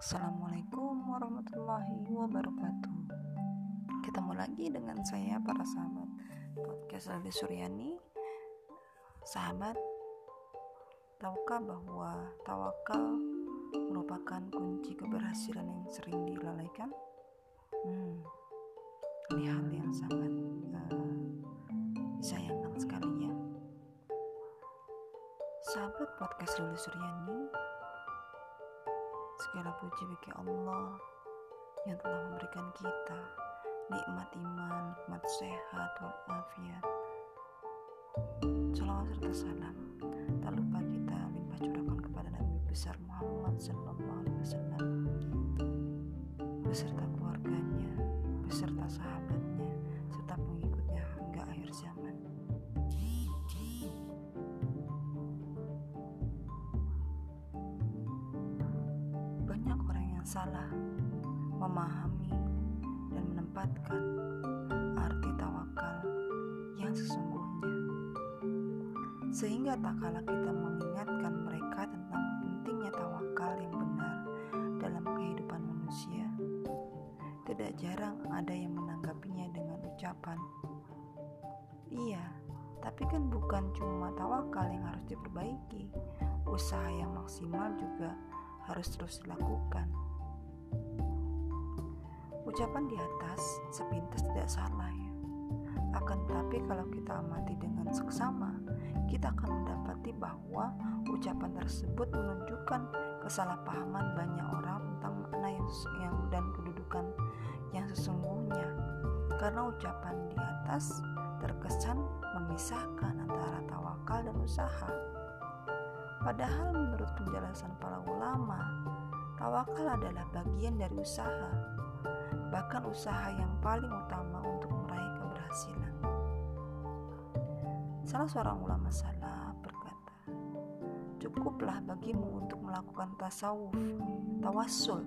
Assalamualaikum warahmatullahi wabarakatuh. Ketemu lagi dengan saya para sahabat Podcast Lali Suryani. Sahabat Tahukah bahwa tawakal merupakan kunci keberhasilan yang sering dilalaikan? Hmm, ini hal yang sangat uh, disayangkan sekali ya. Sahabat podcast Luli Suryani Segala puji bagi Allah yang telah memberikan kita nikmat iman, nikmat sehat, walafiat. Salawat serta salam. Tak lupa kita limpah curahkan kepada Nabi besar Muhammad Sallallahu Alaihi Wasallam. Beserta keluarganya, beserta sahabatnya, salah memahami dan menempatkan arti tawakal yang sesungguhnya. Sehingga tak kalah kita mengingatkan mereka tentang pentingnya tawakal yang benar dalam kehidupan manusia. Tidak jarang ada yang menanggapinya dengan ucapan, "Iya, tapi kan bukan cuma tawakal yang harus diperbaiki, usaha yang maksimal juga harus terus dilakukan." Ucapan di atas sepintas tidak salah ya. Akan tetapi kalau kita amati dengan seksama, kita akan mendapati bahwa ucapan tersebut menunjukkan kesalahpahaman banyak orang tentang makna yang, yang dan kedudukan yang sesungguhnya. Karena ucapan di atas terkesan memisahkan antara tawakal dan usaha. Padahal menurut penjelasan para ulama, tawakal adalah bagian dari usaha bahkan usaha yang paling utama untuk meraih keberhasilan. Salah seorang ulama salaf berkata, "Cukuplah bagimu untuk melakukan tasawuf, tawassul,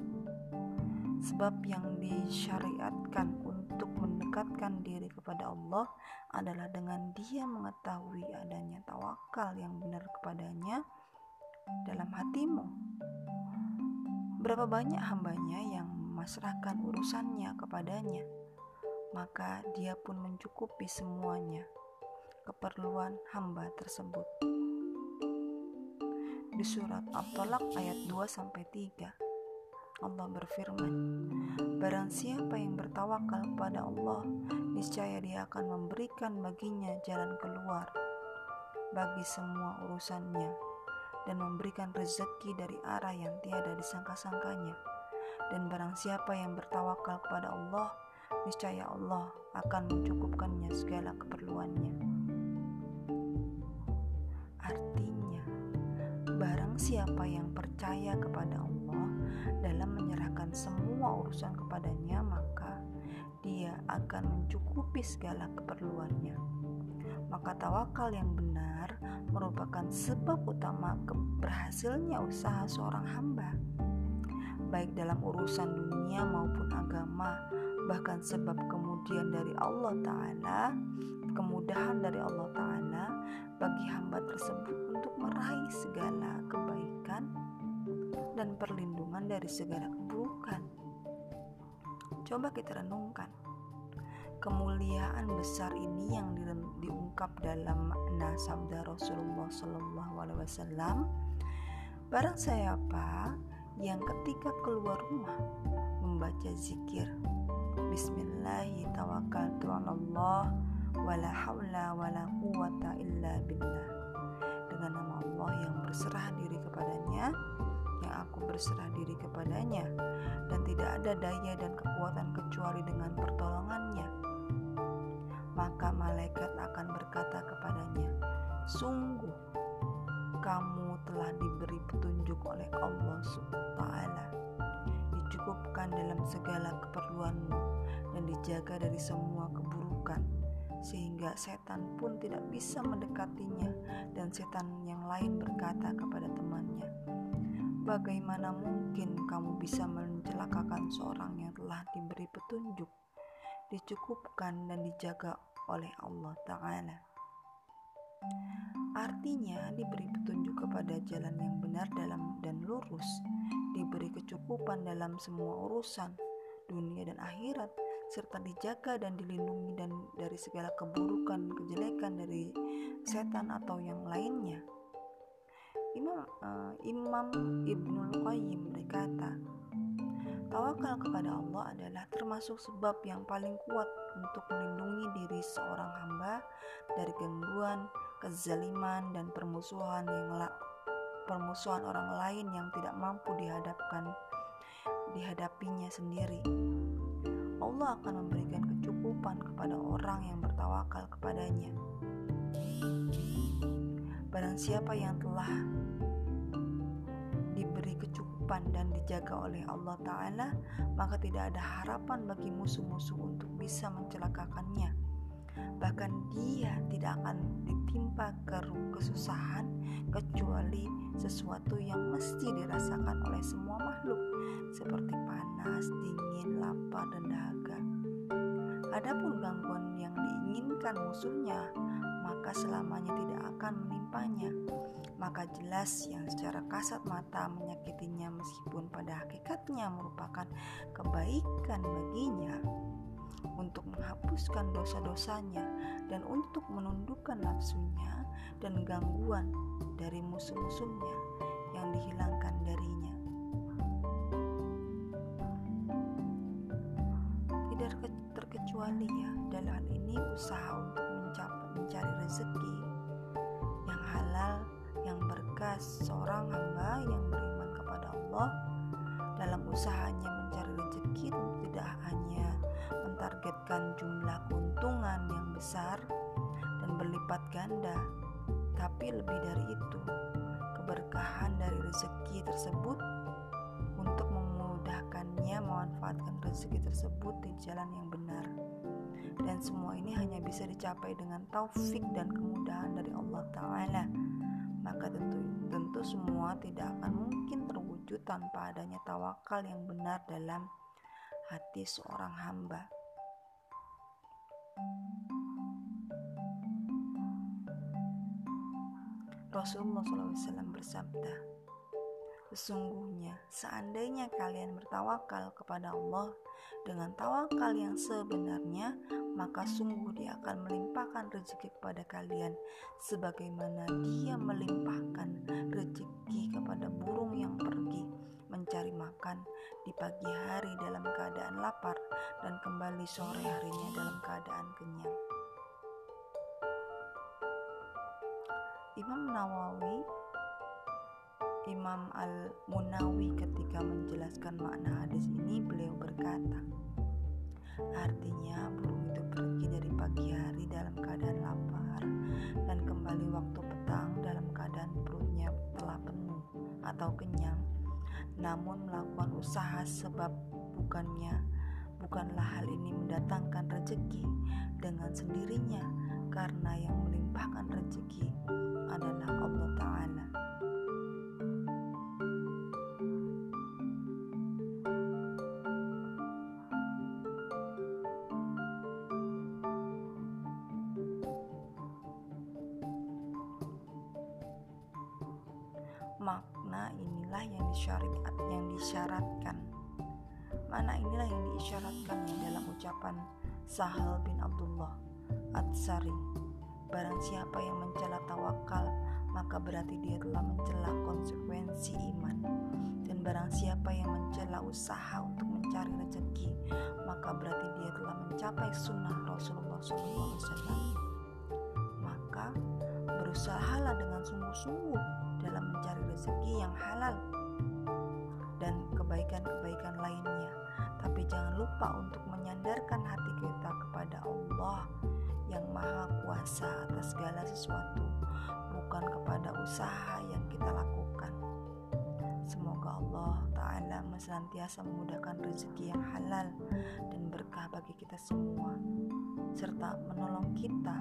sebab yang disyariatkan untuk mendekatkan diri kepada Allah adalah dengan dia mengetahui adanya tawakal yang benar kepadanya dalam hatimu." Berapa banyak hambanya yang memasrahkan urusannya kepadanya, maka dia pun mencukupi semuanya keperluan hamba tersebut. Di surat At-Talaq ayat 2 sampai 3 Allah berfirman, Barang siapa yang bertawakal kepada Allah, niscaya dia akan memberikan baginya jalan keluar bagi semua urusannya dan memberikan rezeki dari arah yang tiada disangka-sangkanya dan barang siapa yang bertawakal kepada Allah, niscaya Allah akan mencukupkannya segala keperluannya. Artinya, barang siapa yang percaya kepada Allah dalam menyerahkan semua urusan kepadanya, maka dia akan mencukupi segala keperluannya. Maka tawakal yang benar merupakan sebab utama keberhasilnya usaha seorang hamba baik dalam urusan dunia maupun agama, bahkan sebab kemudian dari Allah Ta'ala, kemudahan dari Allah Ta'ala bagi hamba tersebut untuk meraih segala kebaikan dan perlindungan dari segala keburukan. Coba kita renungkan kemuliaan besar ini yang di, diungkap dalam makna sabda Rasulullah Shallallahu Alaihi Wasallam. Barang siapa yang ketika keluar rumah membaca zikir. Bismillahirrahmanirrahim. Dengan nama Allah yang berserah diri kepadanya yang aku berserah diri kepadanya dan tidak ada daya dan kekuatan kecuali dengan pertolongannya maka malaikat akan berkata kepadanya sungguh kamu telah diberi petunjuk oleh Allah Subhanahu dicukupkan dalam segala keperluanmu dan dijaga dari semua keburukan sehingga setan pun tidak bisa mendekatinya dan setan yang lain berkata kepada temannya bagaimana mungkin kamu bisa mencelakakan seorang yang telah diberi petunjuk? Dicukupkan dan dijaga oleh Allah Ta'ala Artinya diberi petunjuk kepada jalan yang benar dalam dan lurus diberi kecukupan dalam semua urusan dunia dan akhirat serta dijaga dan dilindungi dan dari segala keburukan kejelekan dari setan atau yang lainnya. Imam uh, Imam Ibnul Qayyim berkata, tawakal kepada Allah adalah termasuk sebab yang paling kuat untuk melindungi diri seorang hamba dari gangguan, kezaliman dan permusuhan yang la permusuhan orang lain yang tidak mampu dihadapkan dihadapinya sendiri. Allah akan memberikan kecukupan kepada orang yang bertawakal kepadanya. Barang siapa yang telah diberi kecukupan dan dijaga oleh Allah Ta'ala, maka tidak ada harapan bagi musuh-musuh untuk bisa mencelakakannya. Bahkan dia tidak akan ditimpa kesusahan kecuali sesuatu yang mesti dirasakan oleh semua makhluk seperti panas, dingin, lapar, dan dahaga. Adapun gangguan yang diinginkan musuhnya, maka selamanya tidak akan menimpanya. Maka jelas yang secara kasat mata menyakitinya meskipun pada hakikatnya merupakan kebaikan baginya untuk menghapuskan dosa-dosanya dan untuk menundukkan nafsunya dan gangguan dari musuh-musuhnya yang dihilangkan darinya. terkecuali ya dalam ini usaha untuk mencapai, mencari rezeki yang halal yang berkah seorang hamba yang beriman kepada Allah dalam usahanya mencari rezeki tidak hanya mentargetkan jumlah keuntungan yang besar dan berlipat ganda. Tapi lebih dari itu keberkahan dari rezeki tersebut untuk memudahkannya memanfaatkan rezeki tersebut di jalan yang benar. Dan semua ini hanya bisa dicapai dengan taufik dan kemudahan dari Allah Ta'ala. Maka tentu tentu semua tidak akan mungkin terwujud tanpa adanya tawakal yang benar dalam hati seorang hamba. Rasulullah SAW bersabda, Sesungguhnya, seandainya kalian bertawakal kepada Allah dengan tawakal yang sebenarnya, maka sungguh Dia akan melimpahkan rezeki kepada kalian, sebagaimana Dia melimpahkan rezeki kepada burung yang pergi mencari makan di pagi hari dalam keadaan lapar dan kembali sore harinya dalam keadaan kenyang. Imam Nawawi Imam Al-Munawi ketika menjelaskan makna hadis ini beliau berkata Artinya burung itu pergi dari pagi hari dalam keadaan lapar dan kembali waktu petang dalam keadaan perutnya telah penuh atau kenyang namun melakukan usaha sebab bukannya bukanlah hal ini mendatangkan rezeki. Dengan sendirinya karena yang melimpahkan rezeki adalah Allah Ta'ala makna inilah yang disyarat yang disyaratkan. Mana inilah yang diisyaratkan dalam ucapan Sahal bin Abdullah Atsari? Barang siapa yang mencela tawakal maka berarti dia telah mencela konsekuensi iman. Dan barang siapa yang mencela usaha untuk mencari rezeki maka berarti dia telah mencapai sunnah Rasulullah SAW maka berusahalah dengan sungguh-sungguh rezeki yang halal dan kebaikan-kebaikan lainnya. Tapi jangan lupa untuk menyandarkan hati kita kepada Allah yang Maha Kuasa atas segala sesuatu, bukan kepada usaha yang kita lakukan. Semoga Allah Ta'ala senantiasa memudahkan rezeki yang halal dan berkah bagi kita semua, serta menolong kita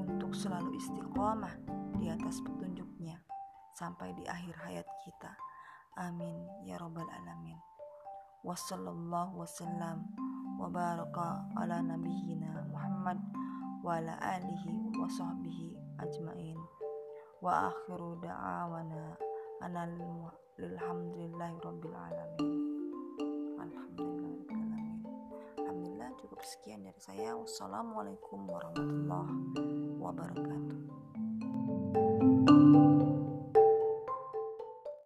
untuk selalu istiqomah di atas petunjuknya sampai di akhir hayat kita. Amin ya rabbal alamin. Wassallallahu wasallam wa baraka ala nabiyyina Muhammad wa ala alihi wa sahbihi ajmain. Wa akhiru da'awana anal Alhamdulillahirobbilalamin. Alhamdulillahirobbilalamin. Alhamdulillah cukup sekian dari saya. Wassalamualaikum warahmatullahi wabarakatuh.